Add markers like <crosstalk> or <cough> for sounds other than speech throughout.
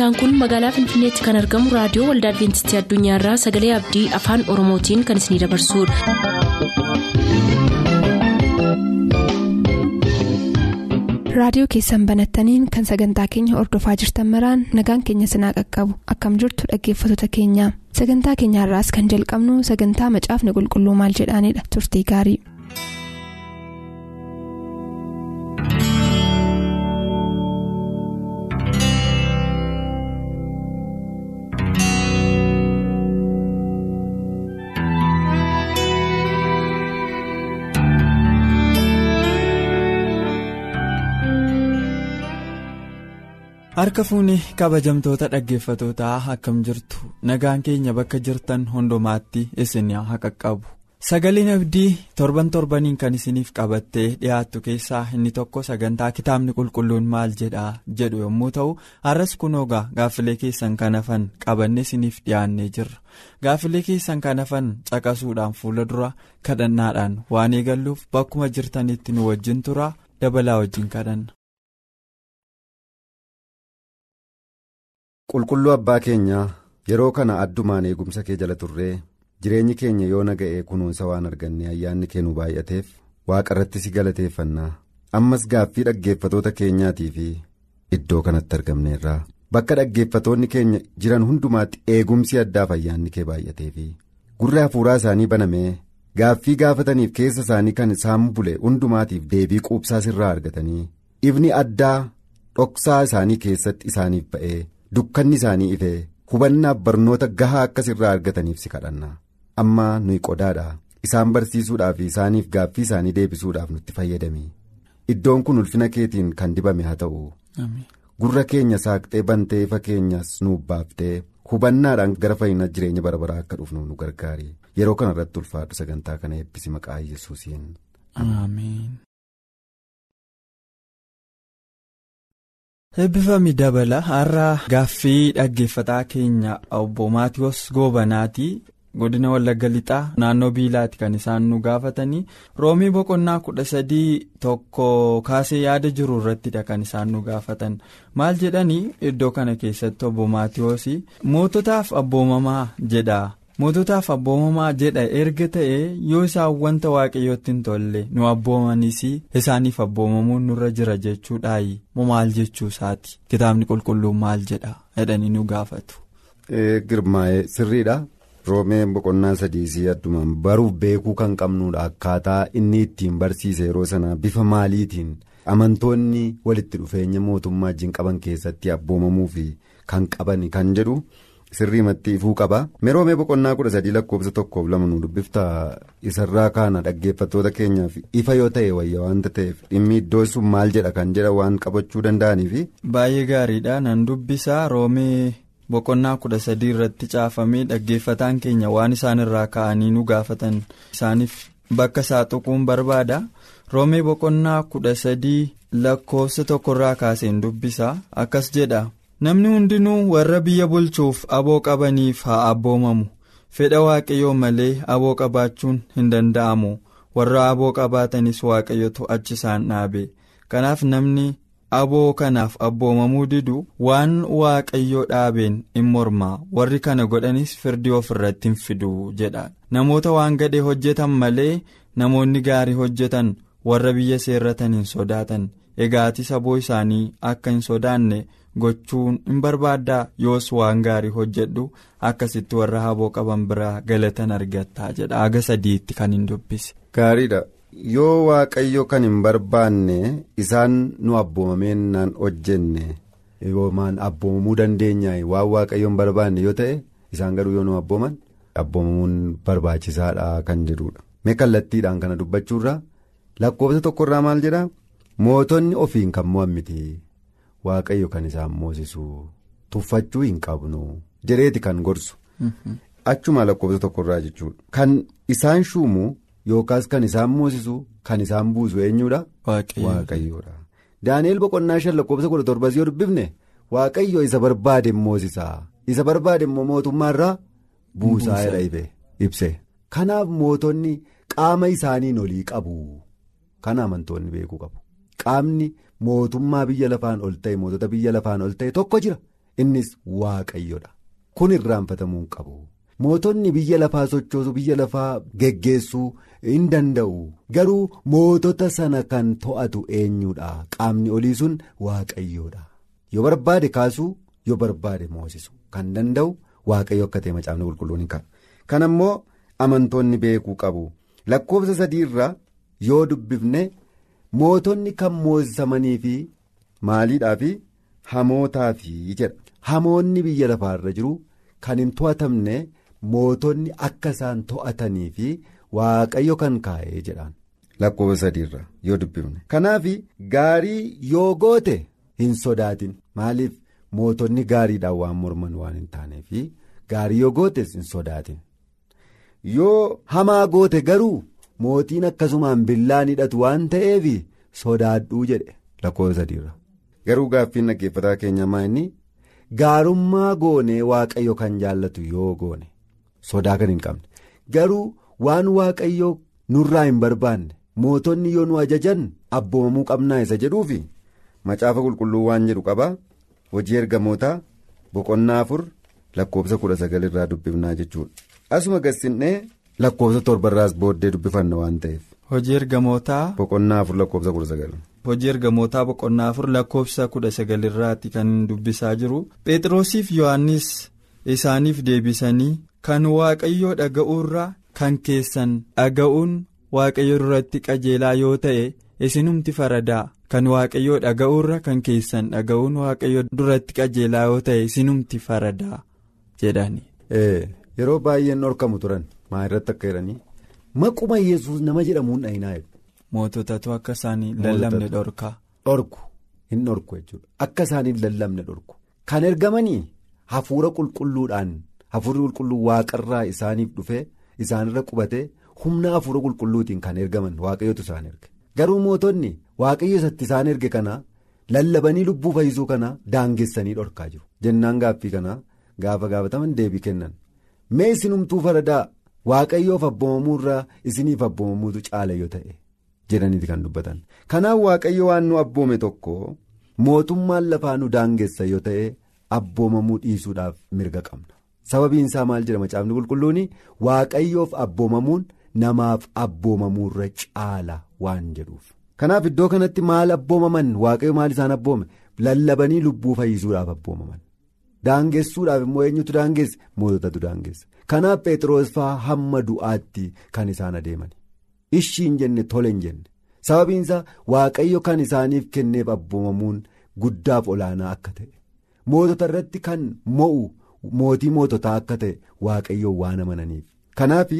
sagantaan kun magaalaa finfinneetti kan argamu raadiyoo waldaa adventistii addunyaarraa sagalee abdii afaan oromootiin kan isinidabarsudha. raadiyoo keessan banattaniin kan sagantaa keenya ordofaa jirtan maraan nagaan keenya sinaa qaqqabu akkam jirtu dhaggeeffattoota keenya sagantaa keenyaarraas kan jalqabnu sagantaa macaafni qulqulluu maal jedhaanidha turtii gaarii. Harka fuuni kabajamtoota dhaggeeffatootaa akkam jirtu? Nagaan keenya bakka jirtan hundumaatti isin haa qaqqabu sagaleen abdii torban torbaniin kan isiniif qabattee dhiyaattu keessaa inni tokko sagantaa kitaabni qulqulluun maal jedhaa jedhu yommuu ta'u har'as kunoogaa gaaffilee keessan kan hafan qabanne isiniif dhiyaannee jirra. Gaaffilee keessan kan hafan caqasuudhaan fuula dura kadhannaadhaan waan eegalluuf bakkuma jirtanitti nu wajjin tura dabalaa wajjin kadhanna. Qulqulluu abbaa keenyaa yeroo kana addumaan eegumsa kee jala turree jireenyi keenya yoo naga'ee kunuunsa waan arganne ayyaanni kee nu baay'ateef waaqa irratti si galateeffannaa ammas gaaffii dhaggeeffatoota keenyaatii fi iddoo kanatti argamneerraa bakka dhaggeeffatoonni keenya jiran hundumaatti eegumsi addaaf ayyaanni kee baay'atee fi gurra hafuuraa isaanii banamee gaaffii gaafataniif keessa isaanii kan isaan bule hundumaatiif deebii quubsaa sirraa argatanii ifni addaa dhoksaa isaanii keessatti isaaniif ba'ee. Dukkanni isaanii ifee hubannaaf barnoota gahaa akkas irraa argataniif si kadhanna. Amma nuyi qodaadha. Isaan barsiisuudhaaf isaaniif gaaffii isaanii deebisuudhaaf nutti fayyadami. Iddoon kun ulfina keetiin kan dibame haa ta'u. Gurra keenya saaqxee bantee ifa keenyas nuuf baaftee hubannaadhaan gara fayyina jireenya bara baraa akka dhufnu nu gargaari. Yeroo kana irratti ulfaadhu sagantaa kana eebbisi maqaa yesuusiin. Eebbifami dabala har'a gaaffii dhaggeeffataa keenya obbo maatiyoos goobanaati. Godina wallagga lixaa naannoo biilaati kan isaan nu gaafatanii roomii boqonnaa kudha sadii tokko kaasee yaada jiru irrattidha kan isaan nu gaafatan. Maal jedhanii iddoo kana keessatti obbo maatiyoos moototaaf abboomamaa jedha moototaaf abboomamaa jedha erga ta'e yoo isaan wanta waaqayyootti hin tolle nu abboomanis isaaniif abboomamuun nurra jira jechuudhaayi moo maal jechuu isaati kitaabni qulqulluun maal jedha jedhanii nu gaafatu. girmaa'ee sirriidha roomeen boqonnaa sadiisii addumaan baruuf beekuu kan qabnudha akkaataa inni ittiin barsiise yeroo sana bifa maaliitiin amantoonni walitti dhufeenya mootummaa wajjin qaban keessatti abboomamuu fi kan qaban kan jedhu. Sirriimatti ifuu qaba meroomee boqonnaa kudha sadii lakkoofsa tokkoof lama nu dubbifta isarraa kaana dhaggeeffattoota keenyaaf ifa yoo ta'e wayya waanta ta'eef dhimmi iddoo sun maal jedha kan jedha waan qabachuu danda'aniifi. baay'ee gaariidha. Nan dubbisaa roomee boqonnaa kudha sadii irratti caafamee dhaggeeffataan keenya waan isaan irraa ka'anii nu gaafatan. Isaaniif bakka isaa tuquun barbaada. Roomee boqonnaa kudha sadii lakkoofsa tokkorraa kaaseen dubbisaa. Akkas jedha. Namni hundinuu warra biyya bulchuuf aboo qabaniif haa abboomamu. Fedha waaqayyoo malee aboo qabaachuun hin danda'amu. Warra aboo qabaatanis waaqayyotu achi isaan dhaabe. Kanaaf namni aboo kanaaf abboomamuu didu waan waaqayyoo dhaabeen in mormaa. Warri kana godhanis firdii of irratti hin fidu jedha namoota waan gadhee hojjetan malee namoonni gaarii hojjetan warra biyya seerratan hin sodaatan. Egaatis aboo isaanii akka hin sodaanne. Gochuun hin barbaaddaa yoos waan gaarii hojjedhu akkasitti warra aboo qaban biraa galatan argattaa jedha. Aga sadiitti kan hin dubbise. gaariidha. Yoo waaqayyo kan hin barbaanne isaan nu abboomameenaan hojjenne. Yoomaan abboomamuu dandeenya waan waaqayyo hin barbaanne yoo ta'e isaan garuu yoo nu abbooman abboomamuun barbaachisaadha kan jedhudha mee kallattiidhaan kana dubbachuurraa lakkoofsa tokkorraa maal jedhaa? Mootonni ofiin kan mo'ammiti. Waaqayyo kan isaan moosisu tuffachuu hin qabnu jedheeti kan gorsu. Achuma lakkoofsa tokkorraa jechuudha. Kan isaan shuumu yookaas kan isaan moosisu kan isaan buusu eenyuudha? Waaqayyoodha. Daani'el boqonnaa shan lakkoofsa kudha torbas yoo dubbifne waaqayyo isa barbaade moosisaa isa barbaade immoo mootummaarraa buusaa jedha ibse. Kanaaf mootonni qaama isaaniin olii qabu. Kana amantoonni beekuu qabu. Qaamni. Mootummaa biyya lafaan ol ta'e mootota biyya lafaan ol ta'e tokko jira. Innis waaqayyodha. Kun irraanfatamuu qabu. mootonni biyya lafaa sochoosuu biyya lafaa geggeessuu hin danda'u. Garuu mootota sana kan to'atu eenyudha? Qaamni olii sun waaqayyoodha yoo barbaade kaasuu yoo barbaade moosisu. Kan danda'u waaqayyo akka ta'e macaafni qulqulluun hin kan ammoo amantoonni beekuu qabu. Lakkoofsa sadiirraa yoo dubbifne mootonni kan moosisamanii fi maaliidhaa fi hamootaa fi jedha. Hamoonni biyya lafaarra jiru kan hin to'atamne. mootonni akka isaan to'atanii fi waaqayyo kan kaa'ee jedhaan. Lakkoofsa sadiirra yoo dubbifne. Kanaaf gaarii yoo goote hin sodaatin. Maaliif? Mootonni gaariidhaan waan morman waan hin taaneef gaarii yoo gootes hin sodaatin. Yoo hamaa goote garuu mootiin akkasumaan billaan hidhatu waan ta'eef sodaadhuu jedhe. Lakkoofsa sadiirra. Garuu gaaffiin dhaggeeffataa keenya inni gaarummaa goonee waaqayyo kan jaallatu yoo goone. sodaa kan hin qabne. Garuu waan waaqayyo nurraa hin barbaanne mootonni yoo nu ajajan abboomamuu qabnaa isa jedhuufi macaafa qulqulluu waan jedhu qaba hojii ergamootaa boqonnaa afur lakkoofsa kudha sagal irraa dubbifnaa jechuudha. Asuma gassinnee lakkoofsa torbarraas booddee dubbifanna waan ta'eef. hojii ergamootaa. boqonnaa afur lakkoofsa kudha sagal. hojii ergamootaa boqonnaa afur lakkoofsa kudha sagal irraatti kan dubbisaa jiru phexrosiif yohannis isaaniif deebisanii. kan waaqayyoo dhaga'uurra kan keessan dhaga'uun waaqayyo duratti qajeelaa yoo ta'e isinumti faradaa kan waaqayyoo dhaga'uurra kan keessan dhaga'uun waaqayyo duratti qajeelaa yoo ta'e isinumti faradaa jedhani. yeroo baay'een dhorkamu turan maa irratti akka jedhanii maquma yesus nama jedhamuun dhayinaa jedhu. moototatu akka isaanii lallabne dhorkaa. dhorku hin dhorku jechuudha akka isaaniin lallabne dhorku kan ergamanii hafuura qulqulluudhaan. hafuurri qulqulluu waaqarraa isaaniif dhufee isaanirra qubatee humna hafuura qulqulluutiin kan ergaman waaqayyotu isaan erge garuu mootonni waaqayyo isatti isaan erge kana lallabanii lubbuu fayyisuu kana daangessanii dhorkaa jiru jennaan gaaffii kana gaafa gaafataman deebii kennan mee isinumtuu faradaa waaqayyoof abboomamuu irraa isiniif abboomamuutu caala yoo ta'e jedhaniiti kan dubbatan. Kanaaf waaqayyo waan nu abboome tokko mootummaan lafaa nu daangessa yoo ta'e abboomamuu dhiisuudhaaf mirga qabna. sababiin isaa maal jedha macaafni qulqulluun waaqayyoof abboomamuun namaaf abboomamuurra caala waan jedhuuf. kanaaf iddoo kanatti maal abboomaman? Waaqayyo maal isaan abboome? Lallabanii lubbuu fayyisuudhaaf abboomaman. Daangessuudhaaf immoo eenyutu daangesse moototatu daangesse kanaaf phexros fa'aa hamma du'aatti kan isaan adeeman ishiin jenne tole hin jenne. Sababiin isaa waaqayyo kan isaaniif kenneef abboomamuun guddaaf olaanaa akka ta'e. Mootota irratti kan mo'u. mootii moototaa akka ta'e waaqayyoon waan amananiif. Kanaaf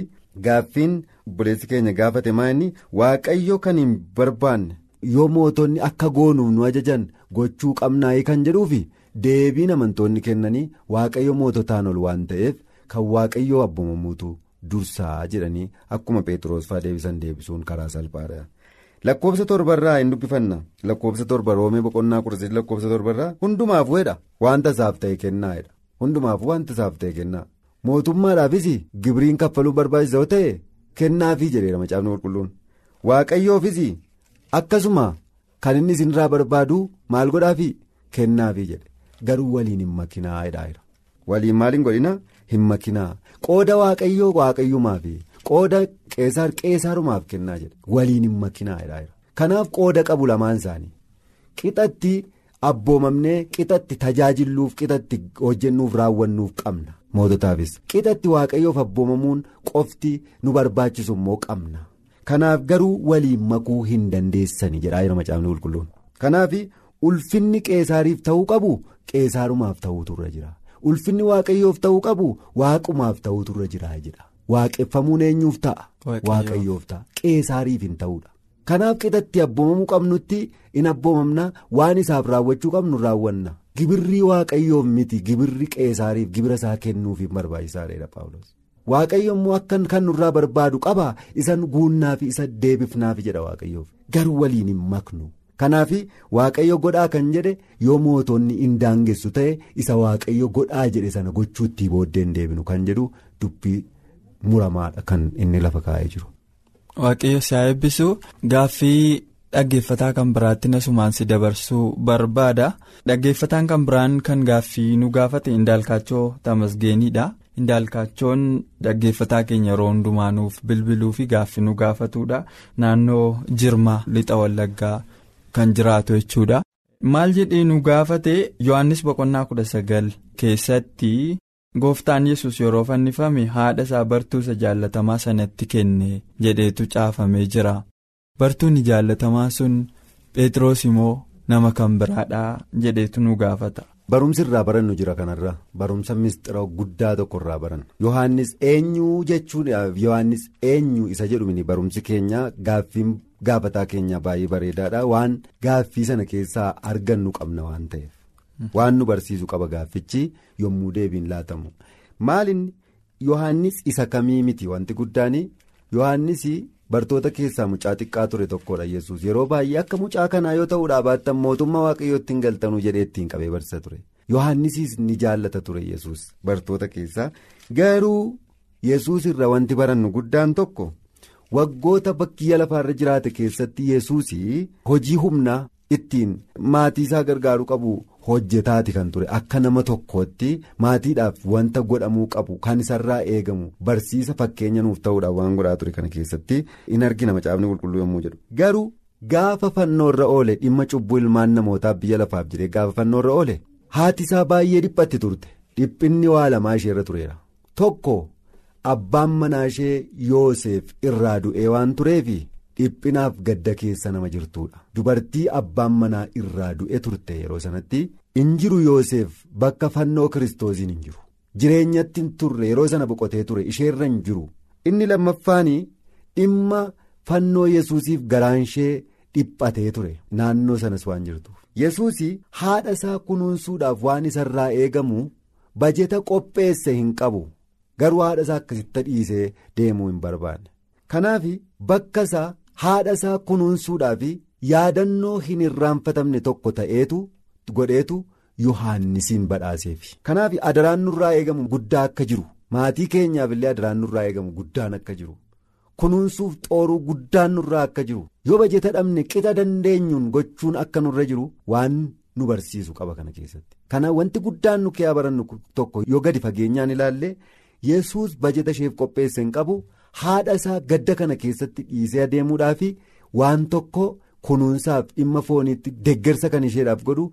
gaaffiin obboleessi keenya gaafate maa'inni waaqayyo kan hin barbaanne. Yoo mootonni akka goonuuf nu ajajan gochuu qabnaa'ii kan jedhuufi deebiin amantoonni kennanii waaqayyo moototaan ol waan ta'eef kan waaqayyoo abboomamuutu dursaa jedhanii akkuma phexros fa'aa deebisan deebisuun karaa salphaadha. lakkoofsa torbarraa hin dubbifanna. Lakkoofsa torba roomee boqonnaa kudha sadii lakkoofsa torbarraa hundumaaf weedha. Wanta isaaf ta'e kennaa'edha. hundumaaf wanta isaaf ta'e kennaa. Mootummaadhaafis gibiriin kaffaluu barbaachisa yoo ta'e kennaafii jedheera macaafni qulqulluun waaqayyoofis akkasuma kan inni isinirraa barbaadu maal godhaafii kennaafii jedhe. Garuu waliin hin makinaa jedhaera waliin maal hin godhina hin makinaa. Qooda waaqayyoo waaqayyumaafi qooda qeesaar qeesaarumaaf kennaa jedhe. Waliin hin makinaa kanaaf qooda qabu lamaan isaanii. Qixatti. abboomamnee qixatti tajaajilluuf qixatti hojjennuuf raawwannuuf qabna moototaafis. Qixatti waaqayyoof abboomamuun qofti nu barbaachisu immoo qabna. Kanaaf garuu waliin makuu hin dandeessani jedhaa jira macaafni qulqulluun. Kanaaf ulfinni qeesaariif ta'uu qabu qeesaarumaaf ta'uutu irra jira ulfinni waaqayyoof ta'uu qabu waaqumaaf ta'uutu irra jira jedha. Waaqeffamuun eenyuuf ta'a? Waaqayyoof. Ta'a. Qeesaariif hin ta'uudha. kanaaf qixatti abboomamuu qabnutti in abboomamna waan isaaf raawwachuu qabnu raawwanna. Gibirrii waaqayyoof miti. Gibirri qeesaariif gibira isaa kennuuf hin barbaachisaadha paawulos waaqayyo immoo akka kan nurraa barbaadu qaba. Isan guunnaafi isa deebifnaafi jedha waaqayyoof. Garuu waliin hin maknu kanaaf waaqayyo godhaa kan jedhe yoo mootonni hin daangessu ta'e isa waaqayyo godhaa jedhe sana gochuutti booddee hin deebinu kan jedhu dubbii muramaadha kan inni lafa kaa'ee jiru. waaqayyo si haa eebbisu. Gaaffii dhaggeeffataa kan biraatti nasumaan si dabarsuu barbaada. Dhaggeeffataan kan biraan kan gaaffii nu gaafate indaalkaachoo tamasgeeniidha indaalkaachoon dhaggeeffataa keenya yeroo hundumaanuuf bilbiluu fi gaaffii nu gaafatuudha naannoo jirma lixa wallaggaa kan jiraatu jechuudha. maal jedhee nu gaafate yohannis boqonnaa kudha sagal keessatti gooftaan yesus yeroo fannifame haadha isaa bartuu isa jaallatamaa sanatti kenne jedheetu caafamee jira bartuun jaallatamaa sun phexros immoo nama kan biraadhaa jedheetu nu gaafata. Barumsi irraa barannu jira kanarra. Barumsa mistira guddaa tokko irraa baranna yohannis eenyu jechuudhaaf yohannis eenyu isa jedhumini barumsi keenya gaaffiin gaafataa keenya baay'ee bareedaadha. Waan gaaffii sana keessaa argannu qabna waan ta'eef. Waan nu barsiisu qaba gaaffichi yommuu deebiin laatamu. Maalinni yohannis isa kamii miti? Wanti guddaan yohannis bartoota keessaa mucaa xiqqaa ture tokkodha yesus yeroo baay'ee akka mucaa kanaa yoo ta'uudhaa baattan mootummaa waaqayyootti hin galtanuu jedhee ittiin qabee barsiisa ture. Yohannisiis ni jaallata ture yesus bartoota keessaa garuu yesus irra wanti barannu guddaan tokko waggoota bakkiyya lafaarra jiraate keessatti yesus hojii humnaa ittiin maatii isaa gargaaruu qabu hojjetaati kan ture. Akka nama tokkootti maatiidhaaf wanta godhamuu qabu kan isarraa eegamu barsiisa fakkeenya nuuf ta'uudhaaf waan godhaa ture kana keessatti in argina macaafni qulqulluu yommuu jedhu. Garuu gaafa fannoorra oole dhimma cubbuu ilmaan namootaaf biyya lafaaf jedhee gaafa fannoorra oole haati isaa baay'ee dhiphatti turte. Dhiphinni waa lamaa isheerra tureera. Tokko abbaan manaa ishee yooseef irraa du'ee waan tureefi. Dhiphinaaf gadda keessa nama jirtuudha. Dubartii abbaan manaa irraa du'e turte yeroo sanatti in jiru yoosef bakka fannoo kiristoosiin hin jiru. Jireenyatti hin turre yeroo sana boqotee ture isheerra hin jiru. Inni lammaffaanii dhimma fannoo yesuusiif garaan ishee dhiphatee ture. Naannoo sanas waan jirtuuf. Yesuusii haadha isaa kunuunsuudhaaf waan isarraa eegamu bajeta qopheesse hin qabu. Garuu haadha isaa akkasitti dhiisee deemuu hin barbaanne. Kanaaf bakka isaa. Haadha isaa kunuunsuudhaaf yaadannoo hin irraanfatamne tokko ta'eetu godheetu yohaannisiin badhaaseefi. Kanaaf adaraan nurraa eegamu guddaa akka jiru. Maatii keenyaaf illee adaraan nurraa eegamu guddaan akka jiru. Kunuunsuuf xooruu guddaan nurraa akka jiru. Yoo bajeta dhabne qixa dandeenyuun gochuun akka nurra jiru waan nu barsiisu qaba kana keessatti. Kana wanti guddaan nu keeyaa barannu tokko yoo gadi fageenyaan ilaalle yesus bajeta isheef qopheesse hin qabu. Haadha isaa gadda kana keessatti dhiisee adeemuudhaaf waan tokko kunuunsaaf dhimma fooniitti deggersa kan isheedhaaf godhu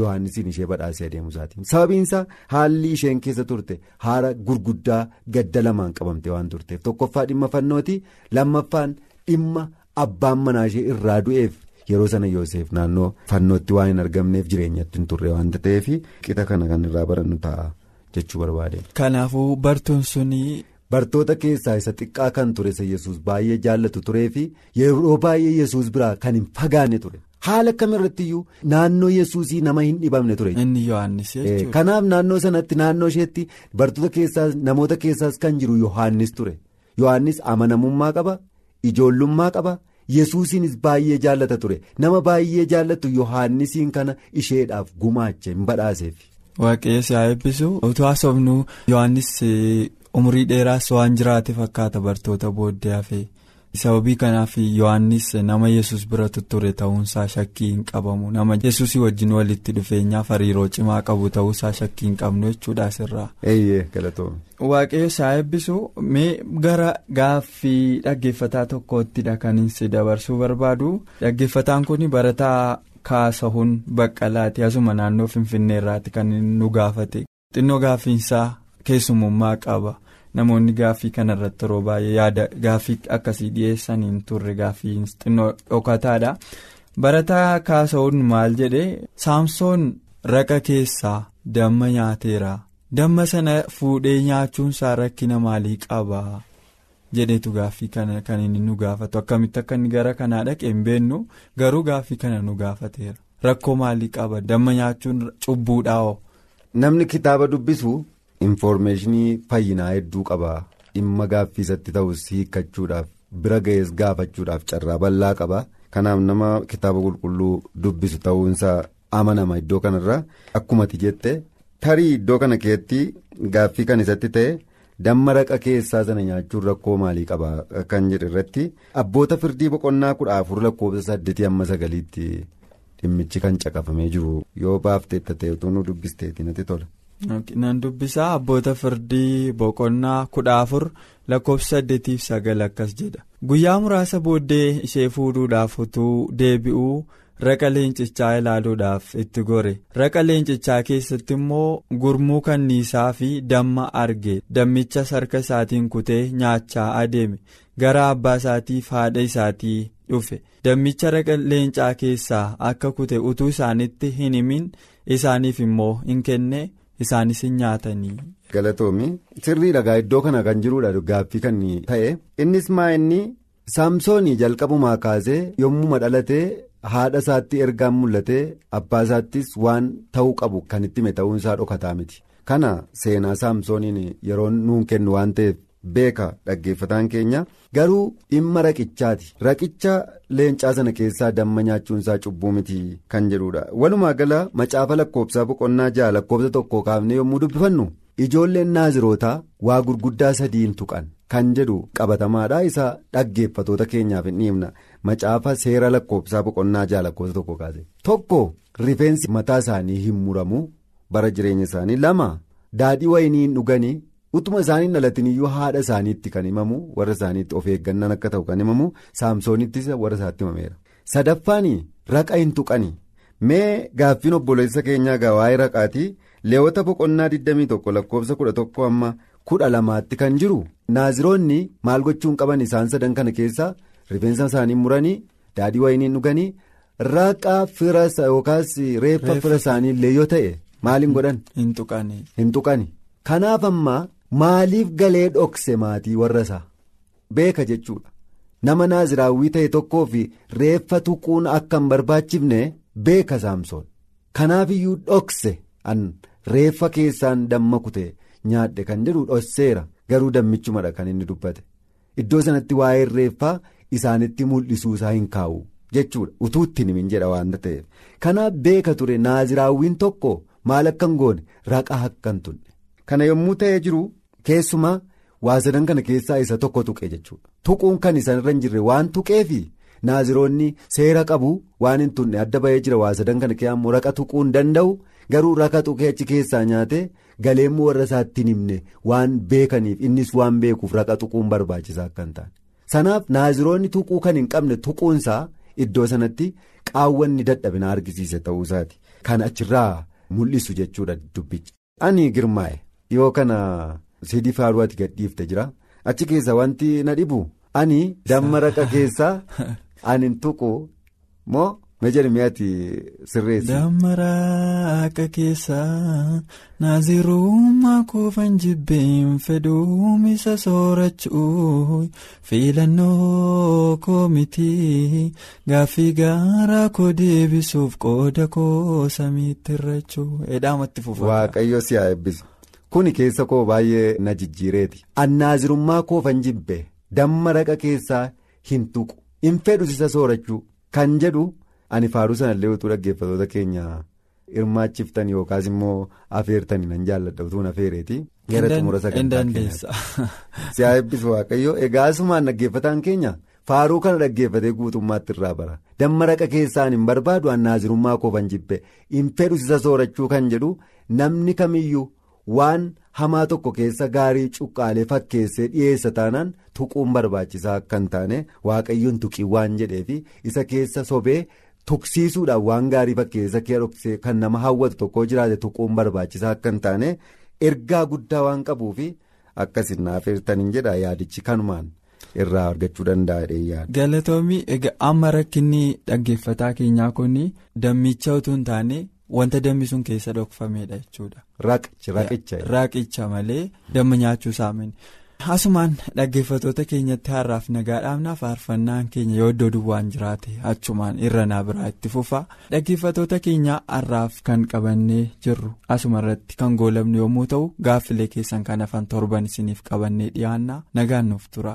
yohaannisiin ishee badhaasee adeemu isaatiin sababiinsaa haalli isheen keessa turte haala gurguddaa gadda lamaan qabamte waan turteef tokkoffaa dhimma fannooti lammaffaan dhimma abbaan manaa ishee irraa du'eef yeroo sana yoosef naannoo fannootti waan hin argamneef jireenyatti hin turre waan ta'eef qixa kana kan irraa barannu ta'a jechuu barbaade. kanaafuu bartuun sunii. Bartoota keessaa isa xiqqaa kan ture isa yesus baay'ee jaallatu turee fi yeroo baay'ee yesus biraa kan hin fagaanne ture haala kamirratti iyyuu naannoo yesuusii nama hin dhibamne ture. Inni jechuudha. Kanaaf naannoo sanatti naannoo isheetti bartoota keessaas namoota keessaas kan jiru Yohaannis ture Yohaannis amanamummaa qaba ijoollummaa qaba yesuusiinis baay'ee jaallata ture nama baay'ee jaallatu Yohaannisiin kana isheedhaaf gumaache hin badhaaseef. Waaqayyo si haa eebbisu utuu haasofnu Yohaannis. Umurii dheeraas waan jiraate fakkaata bartoota booddee hafee sababii kanaaf yohannis nama yesus bira ture ta'uunsaa shakkii hin qabamu nama yesusii wajjin walitti dhufeenyaaf hariiroo cimaa qabu ta'uusaa shakkii hin qabnu jechuudha asirraa. waaqayyo isaa eebbisu mee gara gaaffii dhaggeeffataa tokkoottidha kan si dabarsuu barbaadu dhaggeeffataan kun barataa kaasahuun baqqalaati asuma naannoo finfinneerraati kan nu gaafate xinnoo gaaffiinsaa. Keessumummaa qaba. Namoonni gaaffii kanarratti yeroo baay'ee yaada gaaffii akkasii dhiyeessaniin turre gaaffii xinnoo dhokataadha. Barataa kaasa'uun maal jedhe? Saamsoon raqa keessaa damma nyaateera. Damma sana fuudhee nyaachuunsaa rakkina maalii qaba? Jedhetu gaaffii kana kan inni nu gaafatu. Akkamitti akka inni gara kanaa dhaqe hin beennu garuu gaaffii kana nu gaafateera. Rakkoo maalii qaba? Damma nyaachuun cubbuudhaa'oo. namni kitaaba dubbisu. Infoormeeshinii fayyinaa hedduu qaba. Dhimma gaaffii isatti ta'us hiikkachuudhaaf bira ga'ees gaafachuudhaaf carraa bal'aa qaba. Kanaaf nama kitaaba qulqulluu dubbisu ta'uunsaa amanama iddoo kanarra akkumati jette. Tarii iddoo kana keetti gaaffii kan isatti ta'e damma raqa keessaa sana nyaachuun rakkoo maalii qaba? Kan jedhu irratti abboota firdii boqonnaa kudha afur lakkoofsa saddeetii amma sagaliitti dhimmichi kan caqafamee jiru. Yoo baafteetta ta'e utuu nu dubbisteeti natti tola. Nan dubbisaa abboota firdii boqonnaa kudha afur lakkoofsa saddeetiif sagal akkas jedha. Guyyaa muraasa booddee ishee fuudhuudhaaf utuu deebi'uu raqa leencichaa ilaaluudhaaf itti gore. Raqa leencichaa keessatti immoo gurmuu kanniisaa fi damma arge. Dammicha harka isaatiin kutee nyaachaa adeeme. Gara abbaa isaatiif haadha isaatii dhufe. Dammicha raqa leencaa keessaa akka kute utuu isaanitti hin himin isaaniif immoo hin kenne. Isaanis hin nyaatanii. galatoomi sirrii dhagaa iddoo kana kan jiruudha gaaffii kan ta'e. Innis maa inni saamsoonii jalqabumaa kaasee yommuu dhalatee haadha isaatti ergaan mul'atee abbaa isaattis waan ta'uu qabu kan itti hime ta'uun isaa dhokataa miti. Kana seenaa saamsooniin yeroo nuun kennu waan ta'eef beeka dhaggeeffataan keenya. Garuu dhimma raqichaati. Raqicha leencaa sana keessaa damma nyaachuun isaa cubbuu miti kan jedhudha walumaa gala macaafa lakkoobsaa boqonnaa ja'a lakkoobsa tokko kaafnee yommuu dubbifannu ijoolleen naazirootaa waa gurguddaa sadiin tuqan kan jedhu qabatamaadha isa dhaggeeffatoota keenyaaf hin dhiibna. Macaafa seera lakkoobsaa boqonnaa ja'a lakkoobsa tokko kaase. Tokko rifeensi mataa isaanii hin muramu bara jireenya isaanii. Lama daadhii wayinii hin dhuganii. Utuma isaanii dhalatiniyyuu haadha isaaniitti kan himamu warra isaaniitti of eeggannaan akka ta'u kan himamu saamsoonittis warra isaatti himameera sadaffaanii raqa hin tuqanii mee gaaffiin obboleessa keenyaa gaa waa'ee raqaatii leewwota boqonnaa 21 lakkoofsa 11 amma 12tti kan jiru naaziroonni maal gochuun qaban isaan sadan kana keessa rifeensa isaanii muranii daadhii wayiniin dhuganii raqa fira yookaas reeffa fira isaanii illee yoo ta'e maaliin godhan. hin tuqani. hin tuqani kanaaf ammaa. Maaliif galee dhokse maatii warra isaa? Beeka jechuudha. Nama naaziraawwii ta'e tokkoo fi reeffa tuquun akka hin barbaachifne beeka saamsoon. Kanaaf iyyuu dhokse an reeffa keessaan damma kute nyaadhe kan jedhu dhosseera. Garuu dammichumadha kan inni dubbate. Iddoo sanatti waa'ee reeffaa isaanitti mul'isuu isaa hin kaa'u jechuudha. Utuu ittiin himin jedha waanta ta'eef. Kanaaf beeka ture naaziraawwiin tokko maal akka hin goone akka hin tunne kana yommuu ta'ee jiru. Keessumaa waa sadan kana keessaa isa tokko tuqe jechuudha tuquun kan isaan irra hin jirre waan tuqeefi naaziroonni seera qabu waan hin tunne adda bahee jira waa sadan kana keessaa raqa tuquu hin danda'u garuu raqa tuqee achi keessaa nyaate galeemmoo warra isaatti hin himne waan beekaniif innis waan beekuuf raqa tuquun barbaachisaa akka hin taane sanaaf naaziroonni tuquu kan hin qabne tuquunsaa iddoo sanatti qaawwanni dadhabina argisiise ta'uusaati kan achirraa mul'isu jechuudha dubbichi. ani girmaa'e yoo kana. Sidii faaruu ati gadhiifte jira. Achi keessa wanti na dhibu ani damma raqa keessaa <laughs> ani tuqu. Moo meejarmii ati sirreessi. damma raqa keessaa naazirummaa kuufan jibbeen fedhuumisa soorachuu. Filannoo koomitii gaaffii gaaraa koo deebisuuf qooda koo samiitti irrachuu. Waaqayyo si haa eebbisu. Kuni keessa koo baay'ee na jijjiireeti. Annaazirummaa koofan jibbe damma raqa keessaa hin tuqu. Hin fedhus isa soorachuu kan jedhu ani faaruu sanallee utuu dhaggeeffatoota keenya hirmaachiftan yookaas immoo afeertanii nan jaalladha utuun afeereeti gara xumura sagantaa keenyaatti. <laughs> si haa eebbisu waaqayyo egaa asumaan dhaggeeffataan keenya faaruu kana dhaggeeffatee guutummaatti irraa bara. Damma raqa keessaan hin barbaadu annaazirummaa koofan jibbe. Hin fedhus isa soorachuu kan jedhu namni kamiyyuu. Waan hamaa tokko keessa gaarii cuqqaalee fakkeessee dhiyeessa taanaan tuquun barbaachisaa akka hin taane waaqayyoon tuqii waan jedheefi isa keessa sobee tuqsiisuudhaan waan gaarii fakkeessa keessa kan nama hawwatu tokko jiraate tuquun barbaachisaa akka hin taane ergaa guddaa waan qabuufi akkasin naafeertaniin jedha yaadichi kanumaan irraa argachuu danda'a galatoomii egaa amma rakkinni dhaggeeffataa keenyaa kun dammicha utuu hin taane. Wanta dammi sun keessa dhokfameedha jechuudha. raqicha raqicha malee damma nyaachuu saamani. asumaan dhaggeeffatoota keenyatti har'aaf nagaa dhaabnaa faarfannaan keenya yoo iddoo duwwaan jiraate achumaan irra naa biraa itti fufa dhaggeeffatoota keenya har'aaf kan qabannee jirru asuma irratti kan goolabnu yommuu ta'u gaaffilee keessan kan hafan torban isiniif qabannee dhiyaanna nagaan nuuf tura.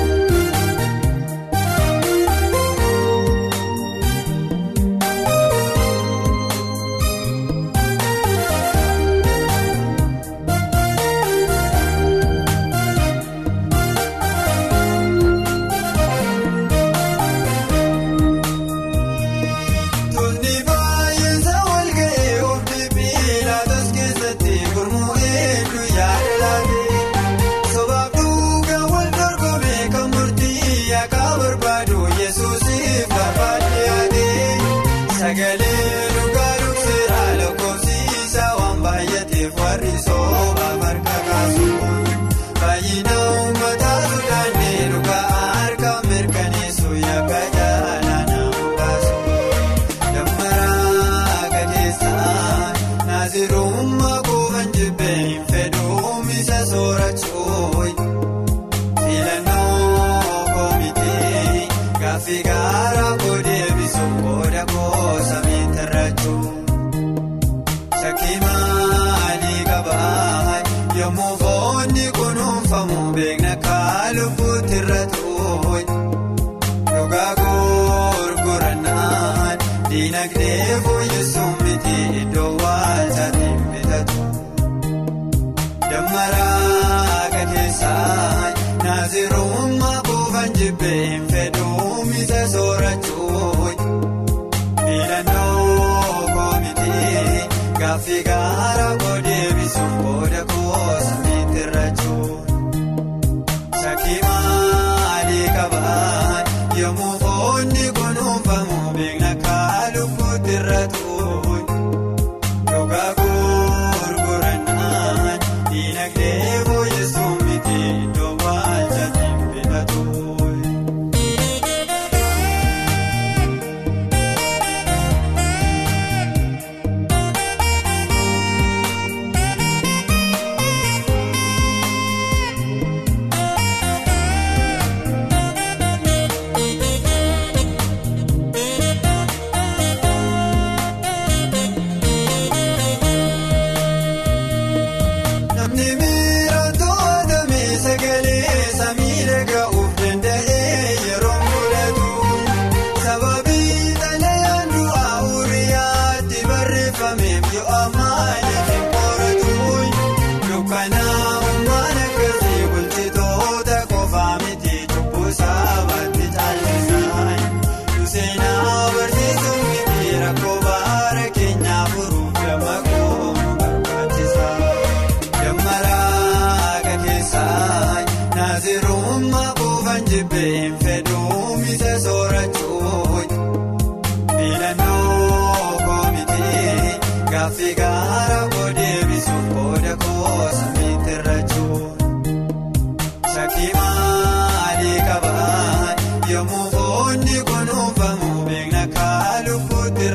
baby.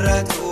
Gaaffii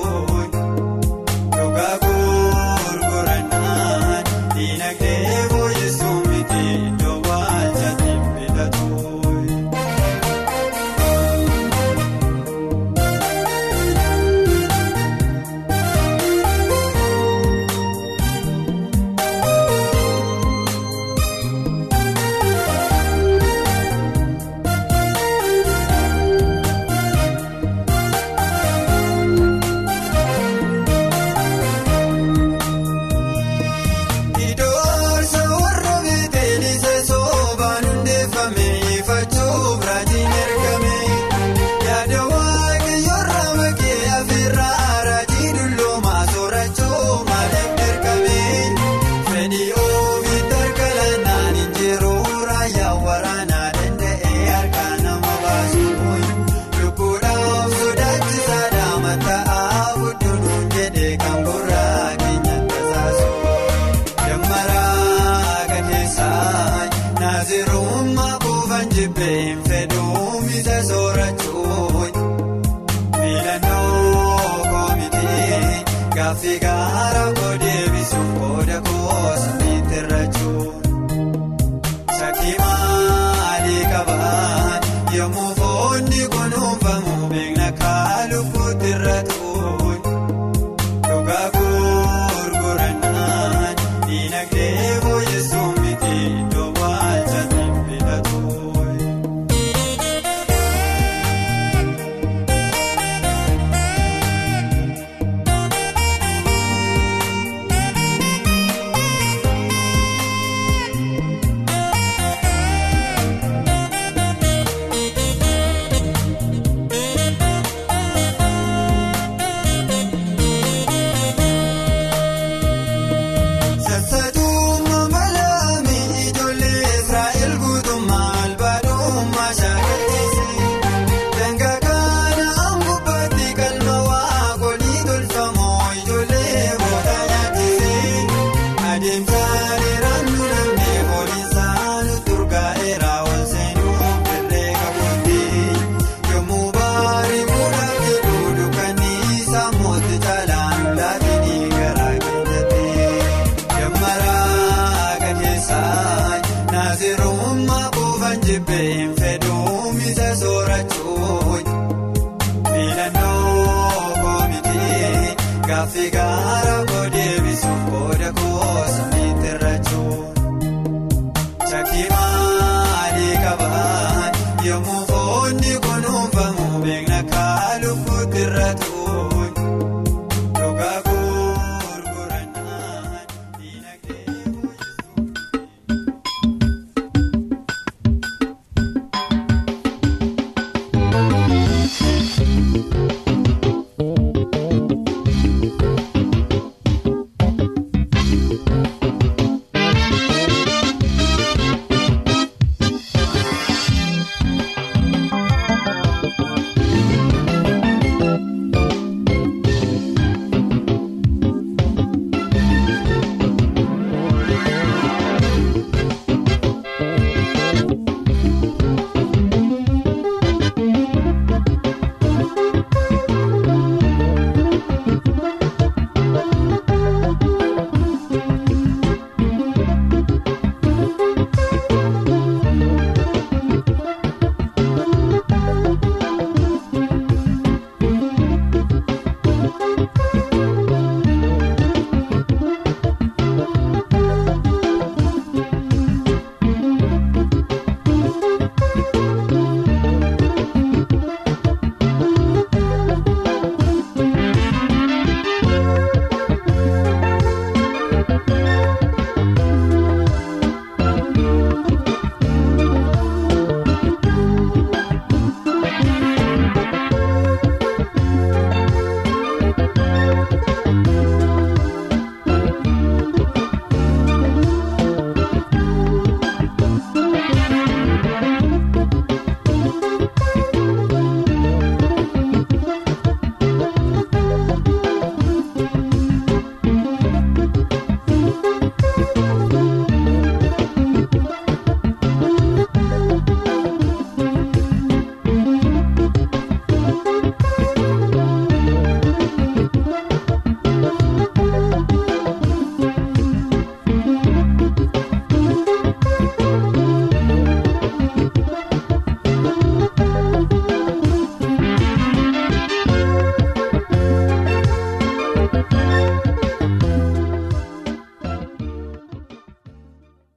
Buufan jibbeen.